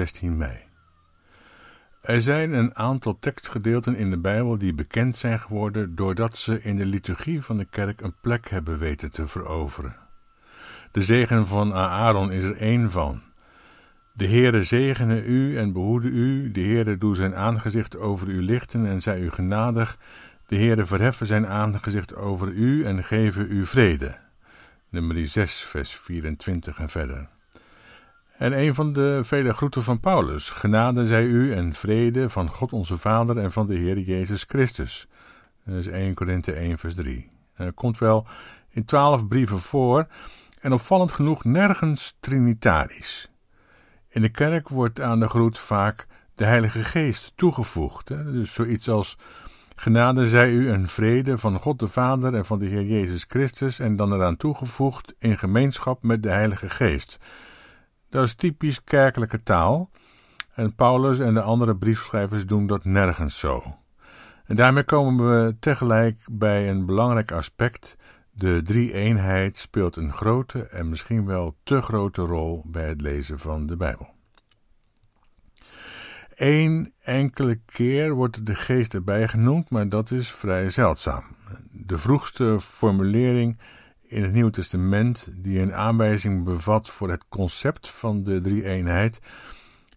16 mei. Er zijn een aantal tekstgedeelten in de Bijbel die bekend zijn geworden doordat ze in de liturgie van de kerk een plek hebben weten te veroveren. De zegen van Aaron is er één van. De Heere zegene u en behoede u, de Heere doe zijn aangezicht over u lichten en zij u genadig, de Heere verheffen zijn aangezicht over u en geven u vrede. Nummer 6, vers 24 en verder. En een van de vele groeten van Paulus. Genade zij u en vrede van God onze Vader en van de Heer Jezus Christus. Dat is 1 Korinthe 1 vers 3. Dat komt wel in twaalf brieven voor en opvallend genoeg nergens trinitarisch. In de kerk wordt aan de groet vaak de Heilige Geest toegevoegd. Hè? Dus zoiets als genade zij u en vrede van God de Vader en van de Heer Jezus Christus en dan eraan toegevoegd in gemeenschap met de Heilige Geest. Dat is typisch kerkelijke taal en Paulus en de andere briefschrijvers doen dat nergens zo. En daarmee komen we tegelijk bij een belangrijk aspect. De drie-eenheid speelt een grote en misschien wel te grote rol bij het lezen van de Bijbel. Eén enkele keer wordt de geest erbij genoemd, maar dat is vrij zeldzaam. De vroegste formulering in het Nieuwe Testament die een aanwijzing bevat voor het concept van de drie-eenheid,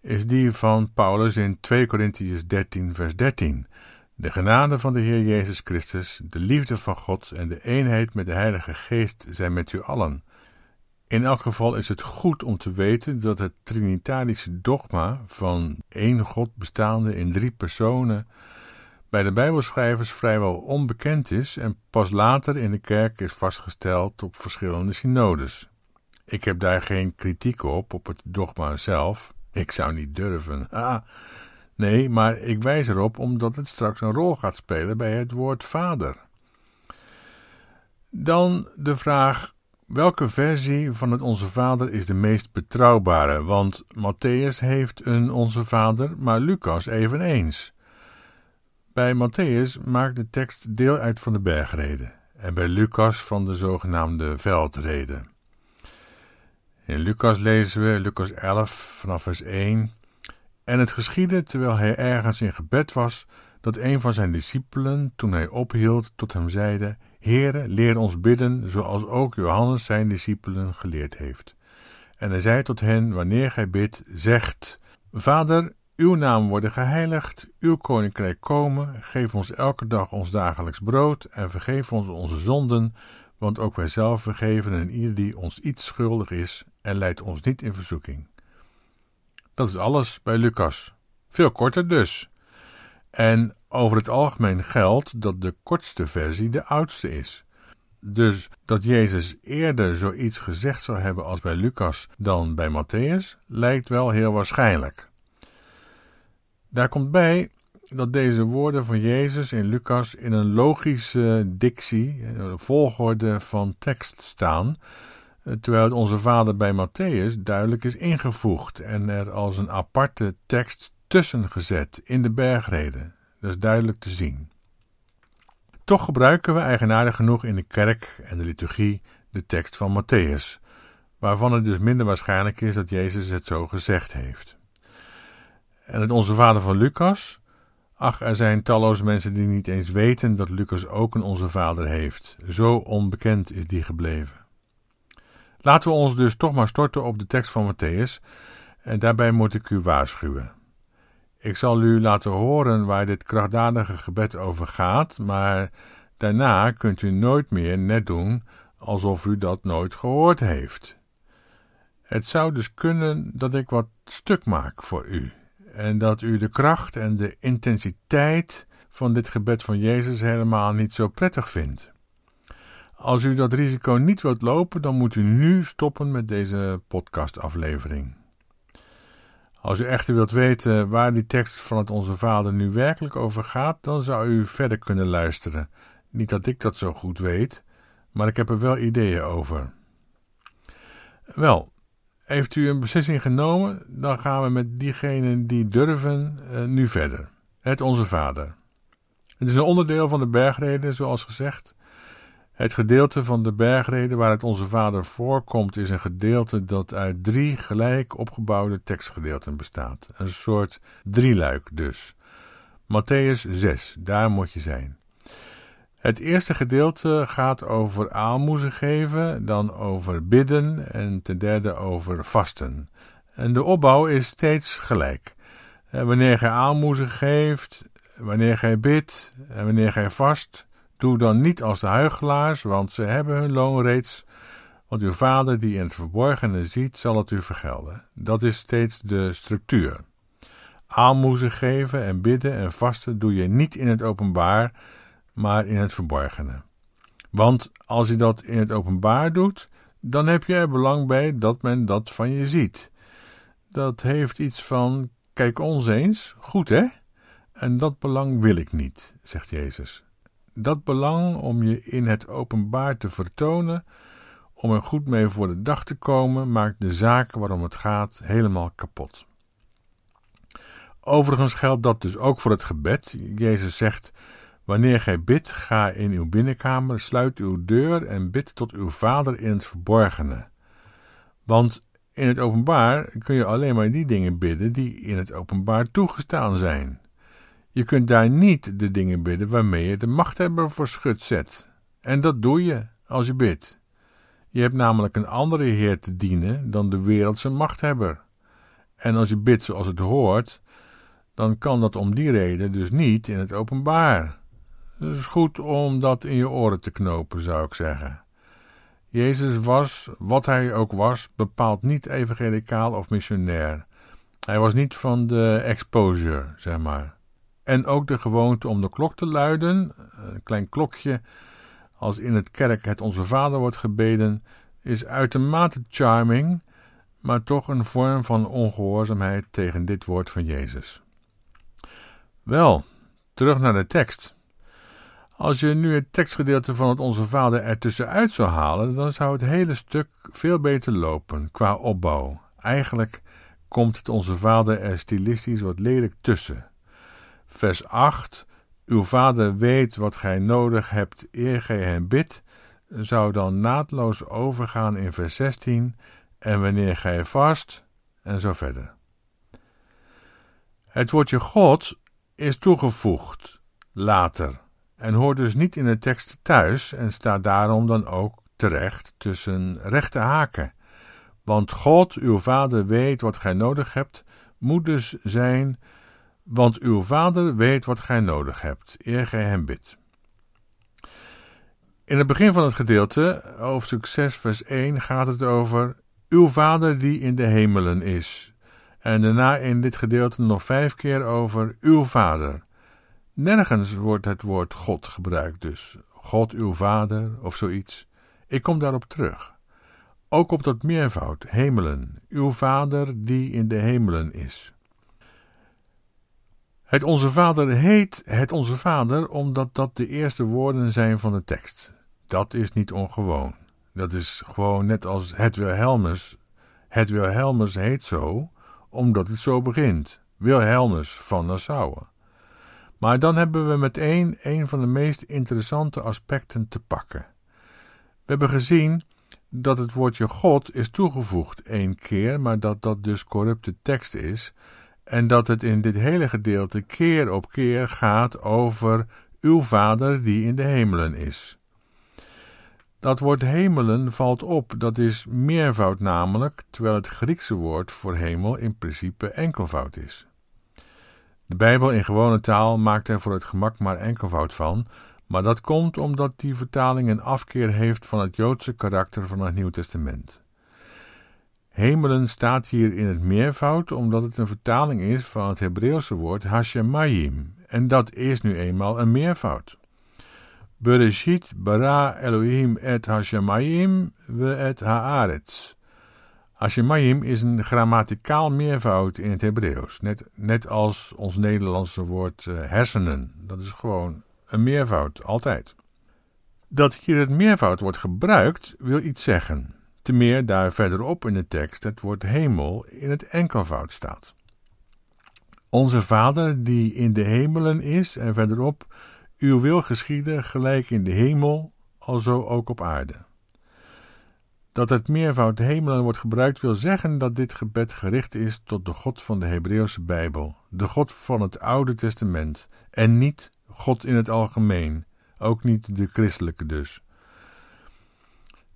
is die van Paulus in 2 Corinthians 13, vers 13. De genade van de Heer Jezus Christus, de liefde van God en de eenheid met de Heilige Geest zijn met u allen. In elk geval is het goed om te weten dat het trinitarische dogma van één God bestaande in drie personen bij de Bijbelschrijvers vrijwel onbekend is en pas later in de kerk is vastgesteld op verschillende synodes. Ik heb daar geen kritiek op, op het dogma zelf. Ik zou niet durven. Ah, nee, maar ik wijs erop omdat het straks een rol gaat spelen bij het woord vader. Dan de vraag: welke versie van het Onze Vader is de meest betrouwbare? Want Matthäus heeft een Onze Vader, maar Lucas eveneens. Bij Matthäus maakt de tekst deel uit van de bergreden en bij Lucas van de zogenaamde veldreden. In Lucas lezen we, Lucas 11 vanaf vers 1. En het geschiedde, terwijl hij ergens in gebed was, dat een van zijn discipelen, toen hij ophield, tot hem zeide: Heere, leer ons bidden, zoals ook Johannes zijn discipelen geleerd heeft. En hij zei tot hen: Wanneer gij bidt, zegt: Vader, uw naam worden geheiligd, uw koninkrijk komen, geef ons elke dag ons dagelijks brood en vergeef ons onze zonden, want ook wij zelf vergeven en ieder die ons iets schuldig is en leidt ons niet in verzoeking. Dat is alles bij Lucas. Veel korter dus. En over het algemeen geldt dat de kortste versie de oudste is. Dus dat Jezus eerder zoiets gezegd zou hebben als bij Lucas dan bij Matthäus, lijkt wel heel waarschijnlijk. Daar komt bij dat deze woorden van Jezus in Lucas in een logische dictie, een volgorde van tekst staan, terwijl het onze Vader bij Matthäus duidelijk is ingevoegd en er als een aparte tekst tussen gezet in de bergreden. Dat is duidelijk te zien. Toch gebruiken we eigenaardig genoeg in de kerk en de liturgie de tekst van Matthäus, waarvan het dus minder waarschijnlijk is dat Jezus het zo gezegd heeft. En het Onze Vader van Lucas. Ach, er zijn talloze mensen die niet eens weten dat Lucas ook een Onze Vader heeft. Zo onbekend is die gebleven. Laten we ons dus toch maar storten op de tekst van Matthäus. En daarbij moet ik u waarschuwen. Ik zal u laten horen waar dit krachtdadige gebed over gaat, maar daarna kunt u nooit meer net doen alsof u dat nooit gehoord heeft. Het zou dus kunnen dat ik wat stuk maak voor u en dat u de kracht en de intensiteit van dit gebed van Jezus helemaal niet zo prettig vindt. Als u dat risico niet wilt lopen, dan moet u nu stoppen met deze podcastaflevering. Als u echter wilt weten waar die tekst van het Onze Vader nu werkelijk over gaat, dan zou u verder kunnen luisteren. Niet dat ik dat zo goed weet, maar ik heb er wel ideeën over. Wel, heeft u een beslissing genomen, dan gaan we met diegenen die durven uh, nu verder. Het Onze Vader. Het is een onderdeel van de bergreden, zoals gezegd. Het gedeelte van de bergreden waar het onze Vader voorkomt, is een gedeelte dat uit drie gelijk opgebouwde tekstgedeelten bestaat. Een soort drieluik dus. Matthäus 6, daar moet je zijn. Het eerste gedeelte gaat over aalmoezen geven, dan over bidden en ten derde over vasten. En de opbouw is steeds gelijk. Wanneer gij aalmoezen geeft, wanneer gij bidt en wanneer gij vast, doe dan niet als de huigelaars, want ze hebben hun loon reeds. Want uw vader die in het verborgene ziet, zal het u vergelden. Dat is steeds de structuur. Aalmoezen geven en bidden en vasten doe je niet in het openbaar, maar in het verborgene. Want als je dat in het openbaar doet, dan heb je er belang bij dat men dat van je ziet. Dat heeft iets van: kijk ons eens, goed hè? En dat belang wil ik niet, zegt Jezus. Dat belang om je in het openbaar te vertonen, om er goed mee voor de dag te komen, maakt de zaak waarom het gaat helemaal kapot. Overigens geldt dat dus ook voor het gebed. Jezus zegt: Wanneer gij bidt, ga in uw binnenkamer, sluit uw deur en bid tot uw Vader in het verborgene. Want in het openbaar kun je alleen maar die dingen bidden die in het openbaar toegestaan zijn. Je kunt daar niet de dingen bidden waarmee je de machthebber voor schut zet. En dat doe je als je bidt. Je hebt namelijk een andere Heer te dienen dan de wereldse machthebber. En als je bidt zoals het hoort, dan kan dat om die reden dus niet in het openbaar. Het is goed om dat in je oren te knopen, zou ik zeggen. Jezus was, wat hij ook was, bepaald niet evangelicaal of missionair. Hij was niet van de exposure, zeg maar. En ook de gewoonte om de klok te luiden, een klein klokje, als in het kerk het Onze Vader wordt gebeden, is uitermate charming, maar toch een vorm van ongehoorzaamheid tegen dit woord van Jezus. Wel, terug naar de tekst. Als je nu het tekstgedeelte van het Onze Vader ertussenuit zou halen, dan zou het hele stuk veel beter lopen qua opbouw. Eigenlijk komt het Onze Vader er stilistisch wat lelijk tussen. Vers 8: Uw vader weet wat gij nodig hebt eer gij hem bidt, zou dan naadloos overgaan in vers 16 en wanneer gij vast en zo verder. Het woordje God is toegevoegd later en hoort dus niet in de tekst thuis en staat daarom dan ook terecht tussen rechte haken. Want God, uw vader, weet wat gij nodig hebt, moet dus zijn want uw vader weet wat gij nodig hebt, eer gij hem bidt. In het begin van het gedeelte, hoofdstuk 6, vers 1, gaat het over uw vader die in de hemelen is. En daarna in dit gedeelte nog vijf keer over uw vader. Nergens wordt het woord God gebruikt dus. God uw vader of zoiets. Ik kom daarop terug. Ook op dat meervoud, hemelen, uw vader die in de hemelen is. Het Onze Vader heet het Onze Vader omdat dat de eerste woorden zijn van de tekst. Dat is niet ongewoon. Dat is gewoon net als het Wilhelmus. Het Wilhelmus heet zo omdat het zo begint. Wilhelmus van Nassau. Maar dan hebben we meteen een van de meest interessante aspecten te pakken. We hebben gezien dat het woordje God is toegevoegd één keer, maar dat dat dus corrupte tekst is en dat het in dit hele gedeelte keer op keer gaat over uw Vader die in de hemelen is. Dat woord hemelen valt op, dat is meervoud namelijk, terwijl het Griekse woord voor hemel in principe enkelvoud is. De Bijbel in gewone taal maakt er voor het gemak maar enkelvoud van, maar dat komt omdat die vertaling een afkeer heeft van het Joodse karakter van het Nieuw Testament. Hemelen staat hier in het meervoud omdat het een vertaling is van het Hebreeuwse woord Hashemayim. En dat is nu eenmaal een meervoud. Bereshit bara Elohim et Hashemayim we et haaretz. Hashemayim is een grammaticaal meervoud in het Hebreeuws. Net, net als ons Nederlandse woord uh, hersenen. Dat is gewoon een meervoud, altijd. Dat hier het meervoud wordt gebruikt, wil iets zeggen te meer daar verderop in de tekst het woord hemel in het enkelvoud staat. Onze Vader die in de hemelen is en verderop, uw wil geschieden gelijk in de hemel, alzo ook op aarde. Dat het meervoud hemelen wordt gebruikt wil zeggen dat dit gebed gericht is tot de God van de Hebreeuwse Bijbel, de God van het Oude Testament, en niet God in het algemeen, ook niet de christelijke dus.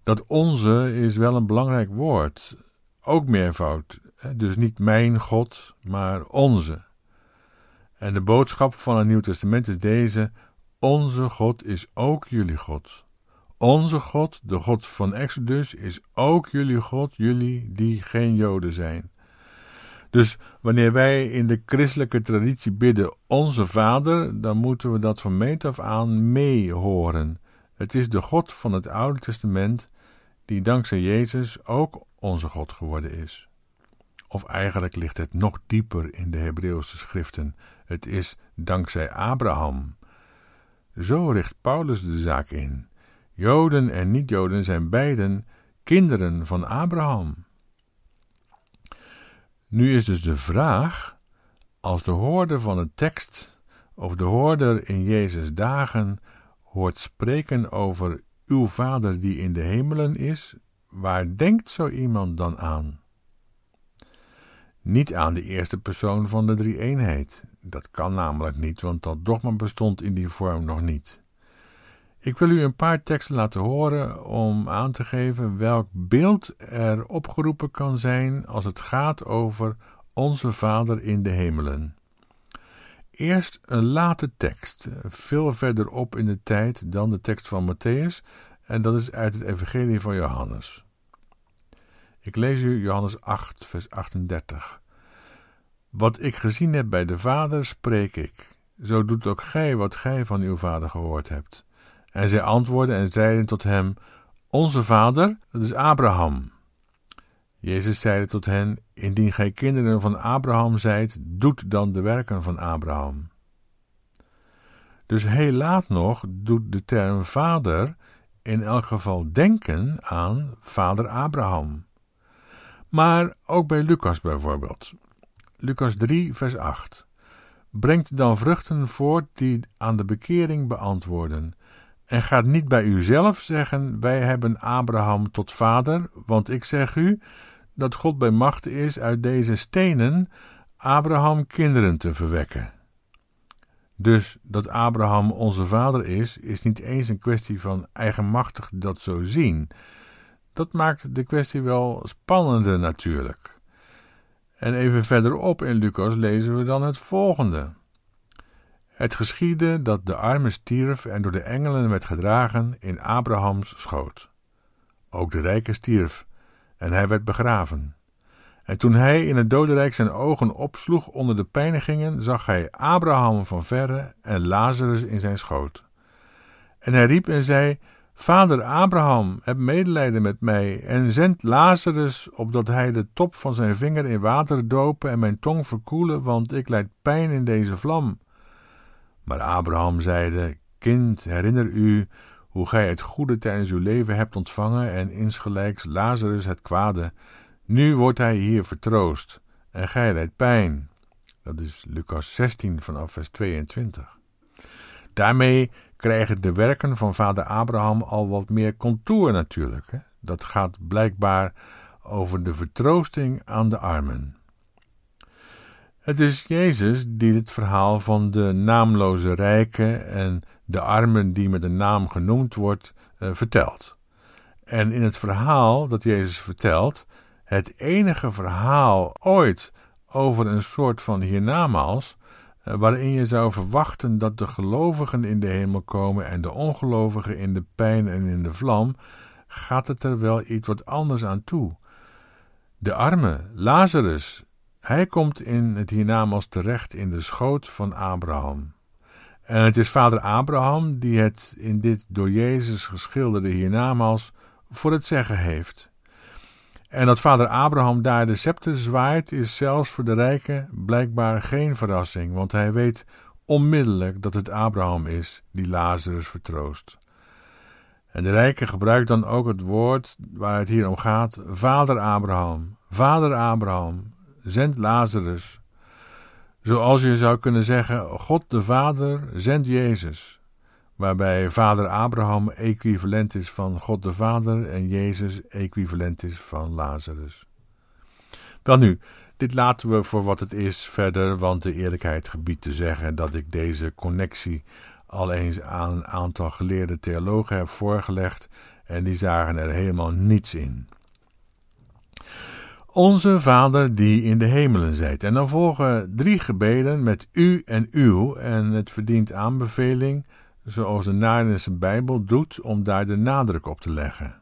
Dat onze is wel een belangrijk woord, ook meervoud, dus niet mijn God, maar onze. En de boodschap van het Nieuw Testament is deze: Onze God is ook jullie God. Onze God, de God van Exodus, is ook jullie God, jullie die geen Joden zijn. Dus wanneer wij in de christelijke traditie bidden Onze Vader, dan moeten we dat van meet af aan meehoren. Het is de God van het Oude Testament die dankzij Jezus ook onze God geworden is. Of eigenlijk ligt het nog dieper in de Hebreeuwse schriften. Het is dankzij Abraham. Zo richt Paulus de zaak in. Joden en niet-Joden zijn beiden kinderen van Abraham. Nu is dus de vraag: als de hoorder van de tekst of de hoorder in Jezus' dagen hoort spreken over uw Vader die in de hemelen is, waar denkt zo iemand dan aan? Niet aan de eerste persoon van de drie eenheid. Dat kan namelijk niet, want dat dogma bestond in die vorm nog niet. Ik wil u een paar teksten laten horen om aan te geven welk beeld er opgeroepen kan zijn als het gaat over onze Vader in de hemelen. Eerst een late tekst, veel verderop in de tijd dan de tekst van Matthäus, en dat is uit het Evangelie van Johannes. Ik lees u Johannes 8, vers 38. Wat ik gezien heb bij de Vader, spreek ik. Zo doet ook gij wat gij van uw Vader gehoord hebt. En zij antwoordden en zeiden tot hem: Onze vader, dat is Abraham. Jezus zeide tot hen: Indien gij kinderen van Abraham zijt, doet dan de werken van Abraham. Dus heel laat nog doet de term vader in elk geval denken aan vader Abraham. Maar ook bij Lucas bijvoorbeeld. Lucas 3, vers 8. Brengt dan vruchten voort die aan de bekering beantwoorden. En gaat niet bij uzelf zeggen: Wij hebben Abraham tot vader, want ik zeg u dat God bij macht is uit deze stenen Abraham kinderen te verwekken. Dus dat Abraham onze vader is, is niet eens een kwestie van eigenmachtig dat zo zien. Dat maakt de kwestie wel spannender natuurlijk. En even verderop in Lucas lezen we dan het volgende. Het geschiedde dat de arme stierf en door de engelen werd gedragen in Abrahams schoot. Ook de rijke stierf en hij werd begraven. En toen hij in het dodenrijk zijn ogen opsloeg onder de pijnigingen, zag hij Abraham van verre en Lazarus in zijn schoot. En hij riep en zei: Vader Abraham, heb medelijden met mij en zend Lazarus, opdat hij de top van zijn vinger in water dopen en mijn tong verkoelen, want ik lijd pijn in deze vlam. Maar Abraham zeide: Kind, herinner u hoe gij het goede tijdens uw leven hebt ontvangen en insgelijks Lazarus het kwade. Nu wordt hij hier vertroost en gij lijdt pijn. Dat is Lucas 16 vanaf vers 22. Daarmee krijgen de werken van vader Abraham al wat meer contour natuurlijk. Hè? Dat gaat blijkbaar over de vertroosting aan de armen. Het is Jezus die het verhaal van de naamloze rijken en de armen die met een naam genoemd wordt, uh, vertelt. En in het verhaal dat Jezus vertelt, het enige verhaal ooit over een soort van hiernamaals, uh, waarin je zou verwachten dat de gelovigen in de hemel komen en de ongelovigen in de pijn en in de vlam, gaat het er wel iets wat anders aan toe. De arme, Lazarus, hij komt in het hiernamaals terecht in de schoot van Abraham. En het is vader Abraham die het in dit door Jezus geschilderde hiernamaals voor het zeggen heeft. En dat vader Abraham daar de scepter zwaait, is zelfs voor de rijken blijkbaar geen verrassing, want hij weet onmiddellijk dat het Abraham is die Lazarus vertroost. En de rijke gebruikt dan ook het woord waar het hier om gaat: Vader Abraham, Vader Abraham, zend Lazarus. Zoals je zou kunnen zeggen: God de Vader zendt Jezus. waarbij vader Abraham equivalent is van God de Vader en Jezus equivalent is van Lazarus. Wel nu, dit laten we voor wat het is verder, want de eerlijkheid gebiedt te zeggen dat ik deze connectie al eens aan een aantal geleerde theologen heb voorgelegd en die zagen er helemaal niets in. Onze Vader die in de hemelen zijt. En dan volgen drie gebeden met u en uw en het verdient aanbeveling, zoals de Naardense Bijbel doet, om daar de nadruk op te leggen.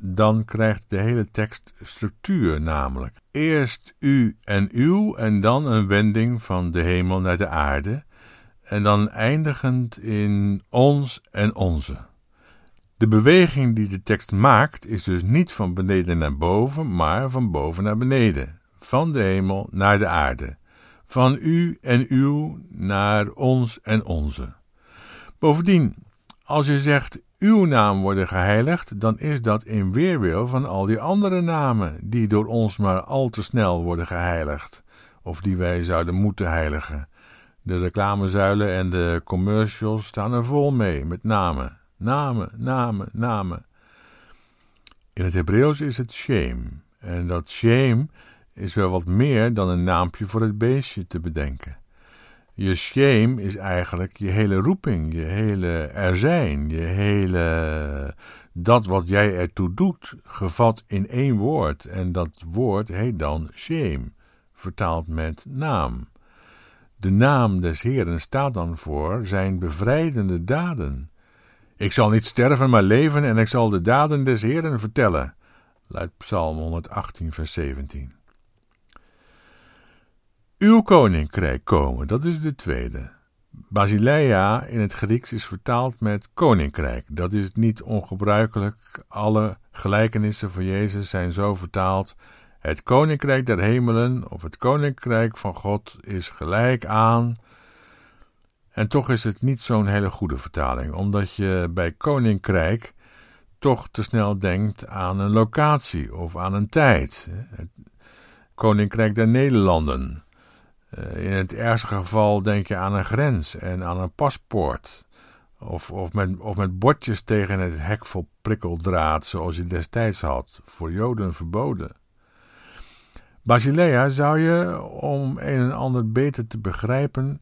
Dan krijgt de hele tekst structuur namelijk. Eerst u en uw en dan een wending van de hemel naar de aarde en dan eindigend in ons en onze. De beweging die de tekst maakt is dus niet van beneden naar boven, maar van boven naar beneden, van de hemel naar de aarde, van u en uw naar ons en onze. Bovendien, als je zegt uw naam worden geheiligd, dan is dat in weerwil van al die andere namen die door ons maar al te snel worden geheiligd, of die wij zouden moeten heiligen. De reclamezuilen en de commercials staan er vol mee met namen, namen, namen, namen. In het Hebreeuws is het shame. En dat shame is wel wat meer dan een naampje voor het beestje te bedenken. Je shame is eigenlijk je hele roeping, je hele er zijn, je hele dat wat jij ertoe doet, gevat in één woord. En dat woord heet dan shame, vertaald met naam. De naam des Heeren staat dan voor zijn bevrijdende daden. Ik zal niet sterven, maar leven en ik zal de daden des Heeren vertellen, luidt Psalm 118, vers 17. Uw koninkrijk komen, dat is de tweede. Basileia in het Grieks is vertaald met koninkrijk. Dat is niet ongebruikelijk. Alle gelijkenissen van Jezus zijn zo vertaald het koninkrijk der hemelen of het koninkrijk van God is gelijk aan. En toch is het niet zo'n hele goede vertaling, omdat je bij koninkrijk toch te snel denkt aan een locatie of aan een tijd. Koninkrijk der Nederlanden. Eh, in het ergste geval denk je aan een grens en aan een paspoort. Of, of, met, of met bordjes tegen het hek vol prikkeldraad, zoals je destijds had, voor Joden verboden. Basilea zou je, om een en ander beter te begrijpen,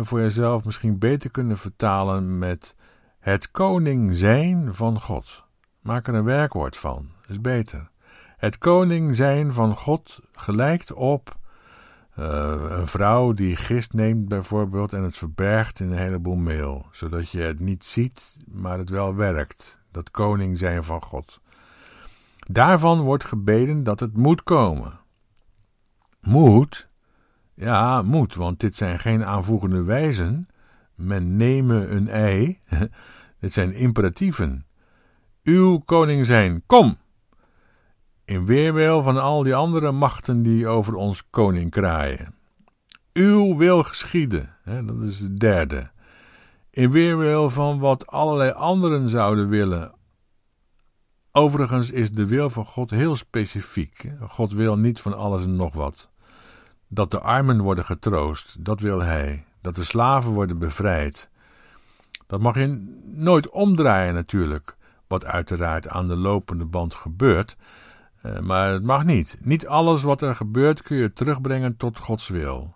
voor jezelf misschien beter kunnen vertalen met het koning zijn van God. Maak er een werkwoord van, is beter. Het koning zijn van God gelijkt op uh, een vrouw die gist neemt bijvoorbeeld en het verbergt in een heleboel meel, zodat je het niet ziet, maar het wel werkt. Dat koning zijn van God. Daarvan wordt gebeden dat het moet komen. Moet? Ja, moet, want dit zijn geen aanvoegende wijzen. Men nemen een ei. dit zijn imperatieven. Uw koning zijn, kom! In weerwil van al die andere machten die over ons koning kraaien. Uw wil geschieden, hè, dat is het derde. In weerwil van wat allerlei anderen zouden willen. Overigens is de wil van God heel specifiek. God wil niet van alles en nog wat. Dat de armen worden getroost, dat wil hij. Dat de slaven worden bevrijd. Dat mag je nooit omdraaien natuurlijk, wat uiteraard aan de lopende band gebeurt. Eh, maar het mag niet. Niet alles wat er gebeurt kun je terugbrengen tot Gods wil.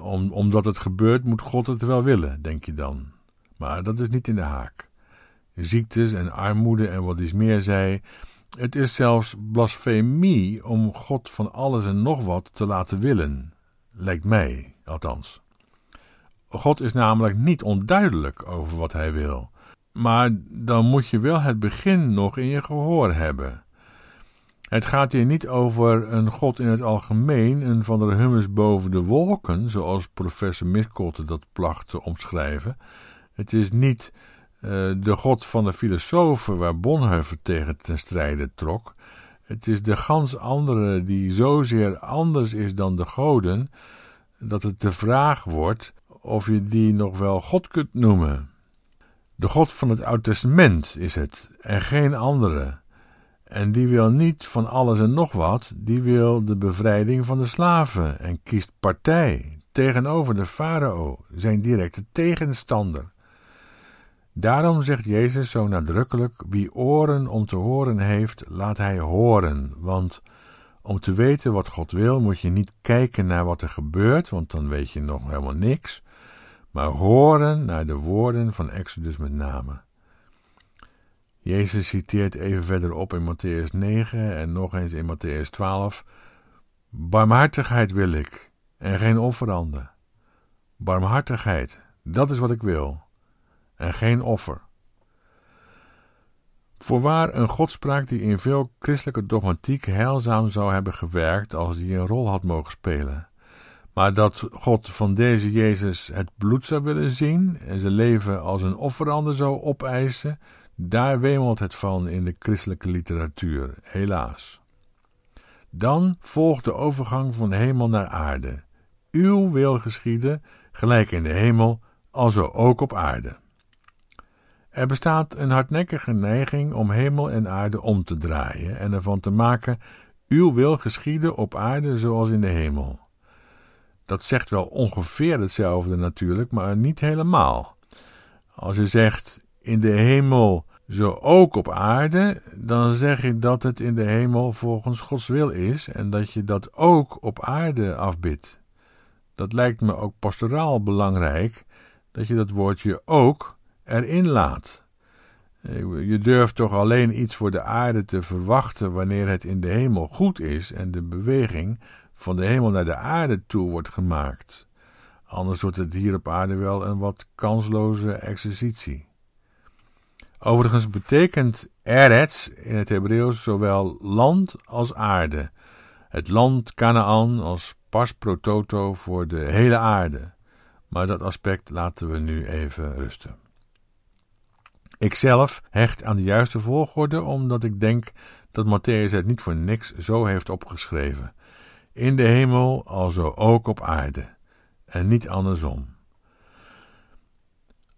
Om, omdat het gebeurt, moet God het wel willen, denk je dan. Maar dat is niet in de haak. Ziektes en armoede en wat is meer zei, het is zelfs blasfemie om God van alles en nog wat te laten willen, lijkt mij althans. God is namelijk niet onduidelijk over wat hij wil, maar dan moet je wel het begin nog in je gehoor hebben. Het gaat hier niet over een God in het algemeen, een van de hummers boven de wolken, zoals professor Miskolte dat placht te omschrijven. Het is niet de god van de filosofen waar Bonhoeffer tegen ten strijde trok. Het is de gans andere die zozeer anders is dan de goden, dat het de vraag wordt of je die nog wel God kunt noemen. De God van het Oud Testament is het, en geen andere. En die wil niet van alles en nog wat, die wil de bevrijding van de slaven en kiest partij tegenover de farao, zijn directe tegenstander. Daarom zegt Jezus zo nadrukkelijk: Wie oren om te horen heeft, laat hij horen. Want om te weten wat God wil, moet je niet kijken naar wat er gebeurt, want dan weet je nog helemaal niks, maar horen naar de woorden van Exodus met name. Jezus citeert even verderop in Matthäus 9 en nog eens in Matthäus 12: Barmhartigheid wil ik en geen offeranden. Barmhartigheid, dat is wat ik wil, en geen offer. Voorwaar een godspraak die in veel christelijke dogmatiek heilzaam zou hebben gewerkt als die een rol had mogen spelen. Maar dat God van deze Jezus het bloed zou willen zien en zijn leven als een offerander zou opeisen, daar wemelt het van in de christelijke literatuur, helaas. Dan volgt de overgang van hemel naar aarde. Uw wil geschieden, gelijk in de hemel, alzo ook op aarde. Er bestaat een hardnekkige neiging om hemel en aarde om te draaien en ervan te maken: Uw wil geschieden op aarde zoals in de hemel. Dat zegt wel ongeveer hetzelfde natuurlijk, maar niet helemaal. Als je zegt: In de hemel zo ook op aarde, dan zeg je dat het in de hemel volgens Gods wil is en dat je dat ook op aarde afbidt. Dat lijkt me ook pastoraal belangrijk, dat je dat woordje ook erin laat. Je durft toch alleen iets voor de aarde te verwachten wanneer het in de hemel goed is en de beweging van de hemel naar de aarde toe wordt gemaakt. Anders wordt het hier op aarde wel een wat kansloze exercitie. Overigens betekent Eretz in het Hebreeuws zowel land als aarde. Het land Canaan als pas prototo voor de hele aarde. Maar dat aspect laten we nu even rusten. Ikzelf hecht aan de juiste volgorde, omdat ik denk dat Matthäus het niet voor niks zo heeft opgeschreven. In de hemel, alzo ook op aarde, en niet andersom.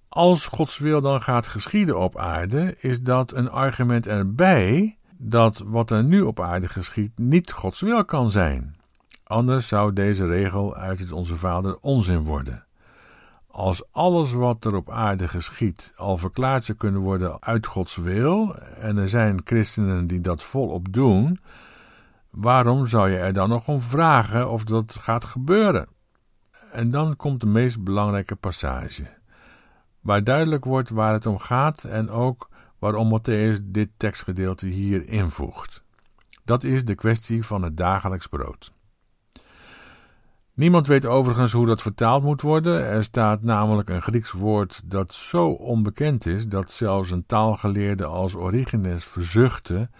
Als Gods wil dan gaat geschieden op aarde, is dat een argument erbij dat wat er nu op aarde geschiet niet Gods wil kan zijn. Anders zou deze regel uit het Onze Vader onzin worden. Als alles wat er op aarde geschiet al verklaard zou kunnen worden uit Gods wil, en er zijn christenen die dat volop doen, waarom zou je er dan nog om vragen of dat gaat gebeuren? En dan komt de meest belangrijke passage, waar duidelijk wordt waar het om gaat en ook waarom Matthäus dit tekstgedeelte hier invoegt. Dat is de kwestie van het dagelijks brood. Niemand weet overigens hoe dat vertaald moet worden. Er staat namelijk een Grieks woord dat zo onbekend is dat zelfs een taalgeleerde als Origenes verzuchtte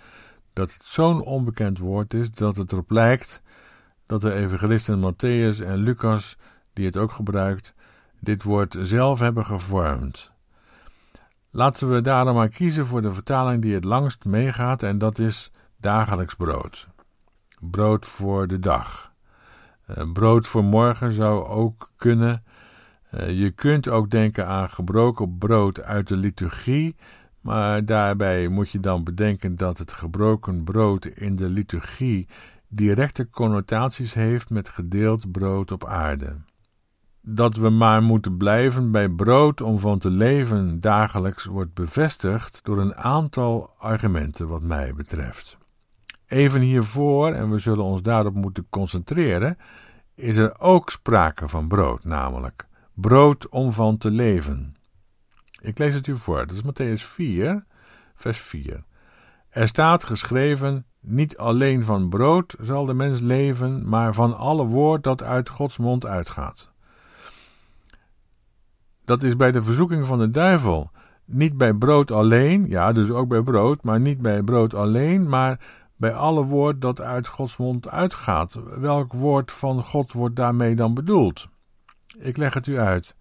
dat het zo'n onbekend woord is dat het erop lijkt dat de evangelisten Matthäus en Lucas, die het ook gebruikt, dit woord zelf hebben gevormd. Laten we daarom maar kiezen voor de vertaling die het langst meegaat en dat is dagelijks brood. Brood voor de dag. Eh, brood voor morgen zou ook kunnen. Eh, je kunt ook denken aan gebroken brood uit de liturgie, maar daarbij moet je dan bedenken dat het gebroken brood in de liturgie directe connotaties heeft met gedeeld brood op aarde. Dat we maar moeten blijven bij brood om van te leven dagelijks wordt bevestigd door een aantal argumenten, wat mij betreft. Even hiervoor, en we zullen ons daarop moeten concentreren, is er ook sprake van brood, namelijk brood om van te leven. Ik lees het u voor, dat is Matthäus 4, vers 4. Er staat geschreven: Niet alleen van brood zal de mens leven, maar van alle woord dat uit Gods mond uitgaat. Dat is bij de verzoeking van de duivel. Niet bij brood alleen, ja, dus ook bij brood, maar niet bij brood alleen, maar bij alle woord dat uit Gods mond uitgaat. Welk woord van God wordt daarmee dan bedoeld? Ik leg het u uit.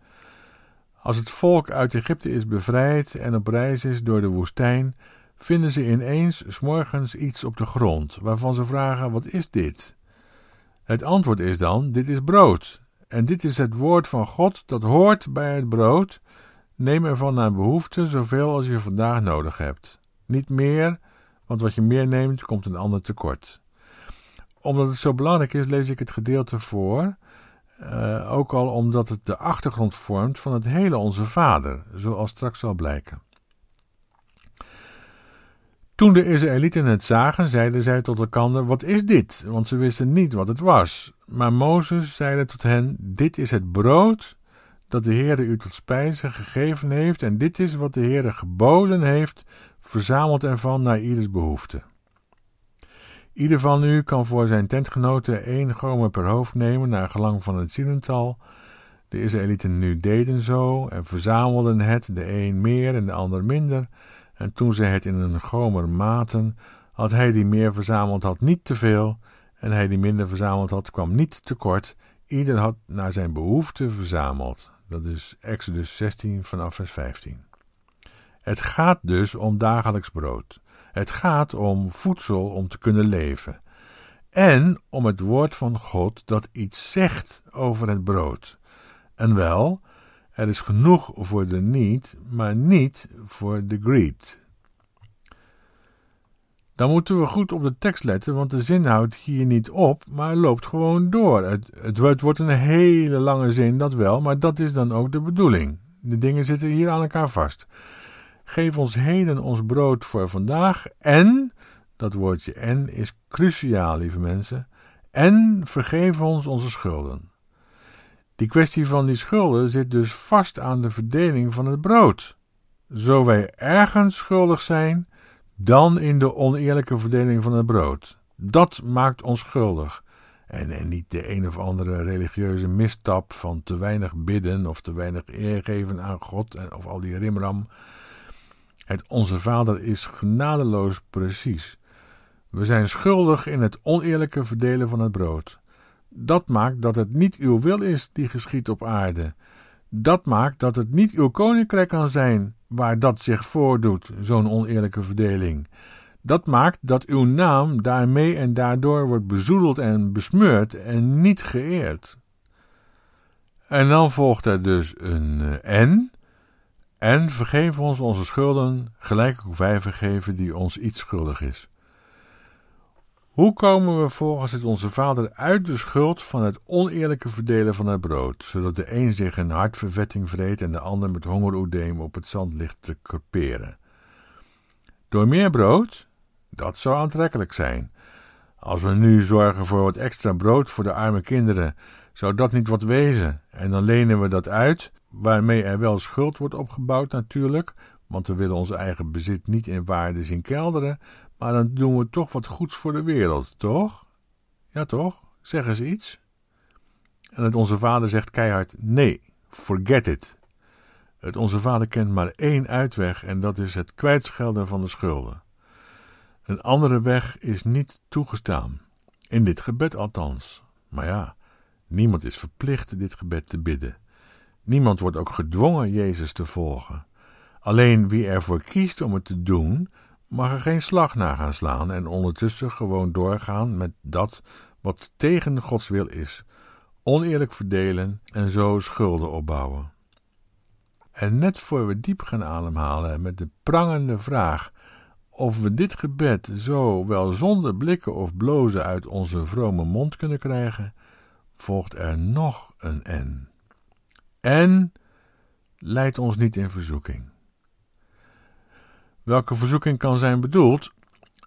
Als het volk uit Egypte is bevrijd en op reis is door de woestijn, vinden ze ineens s'morgens iets op de grond, waarvan ze vragen: Wat is dit? Het antwoord is dan: Dit is brood. En dit is het woord van God dat hoort bij het brood. Neem ervan naar behoefte zoveel als je vandaag nodig hebt. Niet meer, want wat je meer neemt, komt een ander tekort. Omdat het zo belangrijk is, lees ik het gedeelte voor. Uh, ook al omdat het de achtergrond vormt van het hele Onze Vader, zoals straks zal blijken. Toen de Israëlieten het zagen, zeiden zij tot elkaar: Wat is dit? Want ze wisten niet wat het was. Maar Mozes zeide tot hen: Dit is het brood dat de Heere u tot spijze gegeven heeft, en dit is wat de Heere geboden heeft, verzamelt ervan naar ieders behoefte. Ieder van u kan voor zijn tentgenoten één gomer per hoofd nemen, naar gelang van het zielental. De Israëlieten nu deden zo en verzamelden het, de een meer en de ander minder. En toen zij het in een gomer maten, had hij die meer verzameld had niet te veel, en hij die minder verzameld had kwam niet tekort. Ieder had naar zijn behoefte verzameld. Dat is Exodus 16 vanaf vers 15. Het gaat dus om dagelijks brood. Het gaat om voedsel om te kunnen leven. En om het woord van God dat iets zegt over het brood. En wel, er is genoeg voor de niet, maar niet voor de greed. Dan moeten we goed op de tekst letten, want de zin houdt hier niet op, maar loopt gewoon door. Het, het, wordt een hele lange zin, dat wel, maar dat is dan ook de bedoeling. De dingen zitten hier aan elkaar vast. Geef ons heden ons brood voor vandaag en, dat woordje en is cruciaal, lieve mensen, en vergeef ons onze schulden. Die kwestie van die schulden zit dus vast aan de verdeling van het brood. Zo wij ergens schuldig zijn, dan in de oneerlijke verdeling van het brood. Dat maakt ons schuldig. En, en niet de een of andere religieuze misstap van te weinig bidden of te weinig eer geven aan God en, of al die rimram. Het Onze Vader is genadeloos precies. We zijn schuldig in het oneerlijke verdelen van het brood. Dat maakt dat het niet uw wil is die geschiet op aarde. Dat maakt dat het niet uw koninkrijk kan zijn waar dat zich voordoet, zo'n oneerlijke verdeling. Dat maakt dat uw naam daarmee en daardoor wordt bezoedeld en besmeurd en niet geëerd. En dan volgt er dus een uh, en. En vergeef ons onze schulden, gelijk ook wij vergeven die ons iets schuldig is. Hoe komen we volgens het onze Vader uit de schuld van het oneerlijke verdelen van het brood, zodat de een zich een hartvervetting vreet en de ander met hongeroedeem op het zand ligt te creperen? Door meer brood? Dat zou aantrekkelijk zijn. Als we nu zorgen voor wat extra brood voor de arme kinderen, zou dat niet wat wezen? En dan lenen we dat uit, waarmee er wel schuld wordt opgebouwd natuurlijk, want we willen onze eigen bezit niet in waarde zien kelderen, maar dan doen we toch wat goeds voor de wereld, toch? Ja, toch? Zeg eens iets. En het Onze Vader zegt keihard: nee, forget it. Het Onze Vader kent maar één uitweg en dat is het kwijtschelden van de schulden. Een andere weg is niet toegestaan. In dit gebed althans. Maar ja, niemand is verplicht dit gebed te bidden. Niemand wordt ook gedwongen Jezus te volgen. Alleen wie ervoor kiest om het te doen, mag er geen slag na gaan slaan en ondertussen gewoon doorgaan met dat wat tegen Gods wil is, oneerlijk verdelen en zo schulden opbouwen. En net voor we diep gaan ademhalen met de prangende vraag of we dit gebed zo wel zonder blikken of blozen uit onze vrome mond kunnen krijgen, volgt er nog een en. En leidt ons niet in verzoeking. Welke verzoeking kan zijn bedoeld?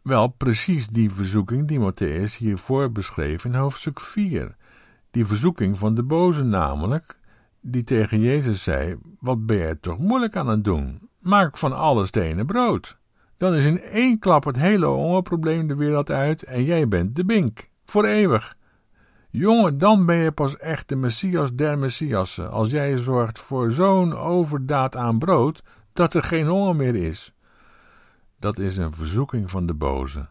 Wel, precies die verzoeking die Matthäus hiervoor beschreef in hoofdstuk 4. Die verzoeking van de boze namelijk, die tegen Jezus zei, wat ben je toch moeilijk aan het doen? Maak van alle stenen brood. Dan is in één klap het hele hongerprobleem de wereld uit en jij bent de bink, voor eeuwig. Jongen, dan ben je pas echt de Messias der Messiassen, als jij zorgt voor zo'n overdaad aan brood, dat er geen honger meer is dat is een verzoeking van de boze,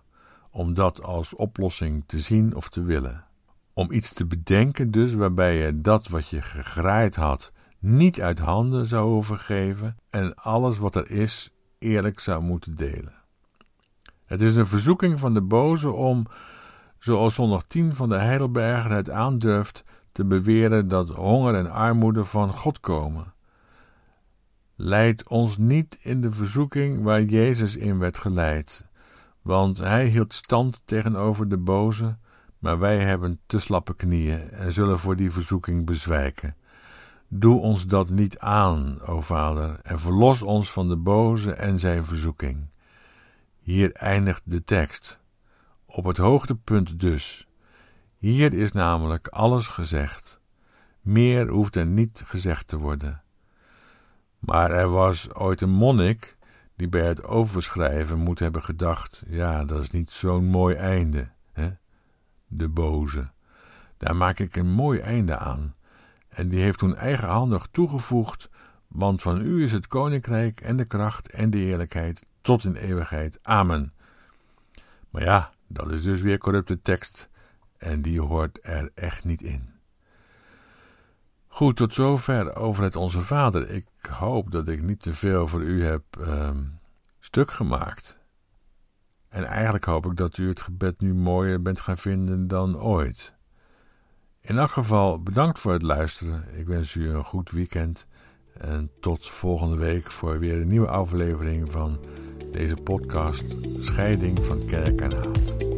om dat als oplossing te zien of te willen. Om iets te bedenken dus waarbij je dat wat je gegraaid had niet uit handen zou overgeven en alles wat er is eerlijk zou moeten delen. Het is een verzoeking van de boze om, zoals zondag 10 van de Heidelberger het aandurft, te beweren dat honger en armoede van God komen Leid ons niet in de verzoeking waar Jezus in werd geleid, want hij hield stand tegenover de boze, maar wij hebben te slappe knieën en zullen voor die verzoeking bezwijken. Doe ons dat niet aan, o Vader, en verlos ons van de boze en zijn verzoeking. Hier eindigt de tekst. Op het hoogtepunt dus. Hier is namelijk alles gezegd. Meer hoeft er niet gezegd te worden. Maar er was ooit een monnik die bij het overschrijven moet hebben gedacht: ja, dat is niet zo'n mooi einde, hè? De boze. Daar maak ik een mooi einde aan. En die heeft toen eigenhandig toegevoegd: want van u is het koninkrijk en de kracht en de eerlijkheid tot in eeuwigheid. Amen. Maar ja, dat is dus weer corrupte tekst en die hoort er echt niet in. Goed, tot zover over het Onze Vader. Ik hoop dat ik niet te veel voor u heb ehm, stuk gemaakt. En eigenlijk hoop ik dat u het gebed nu mooier bent gaan vinden dan ooit. In elk geval bedankt voor het luisteren. Ik wens u een goed weekend. En tot volgende week voor weer een nieuwe aflevering van deze podcast Scheiding van Kerk en Haat.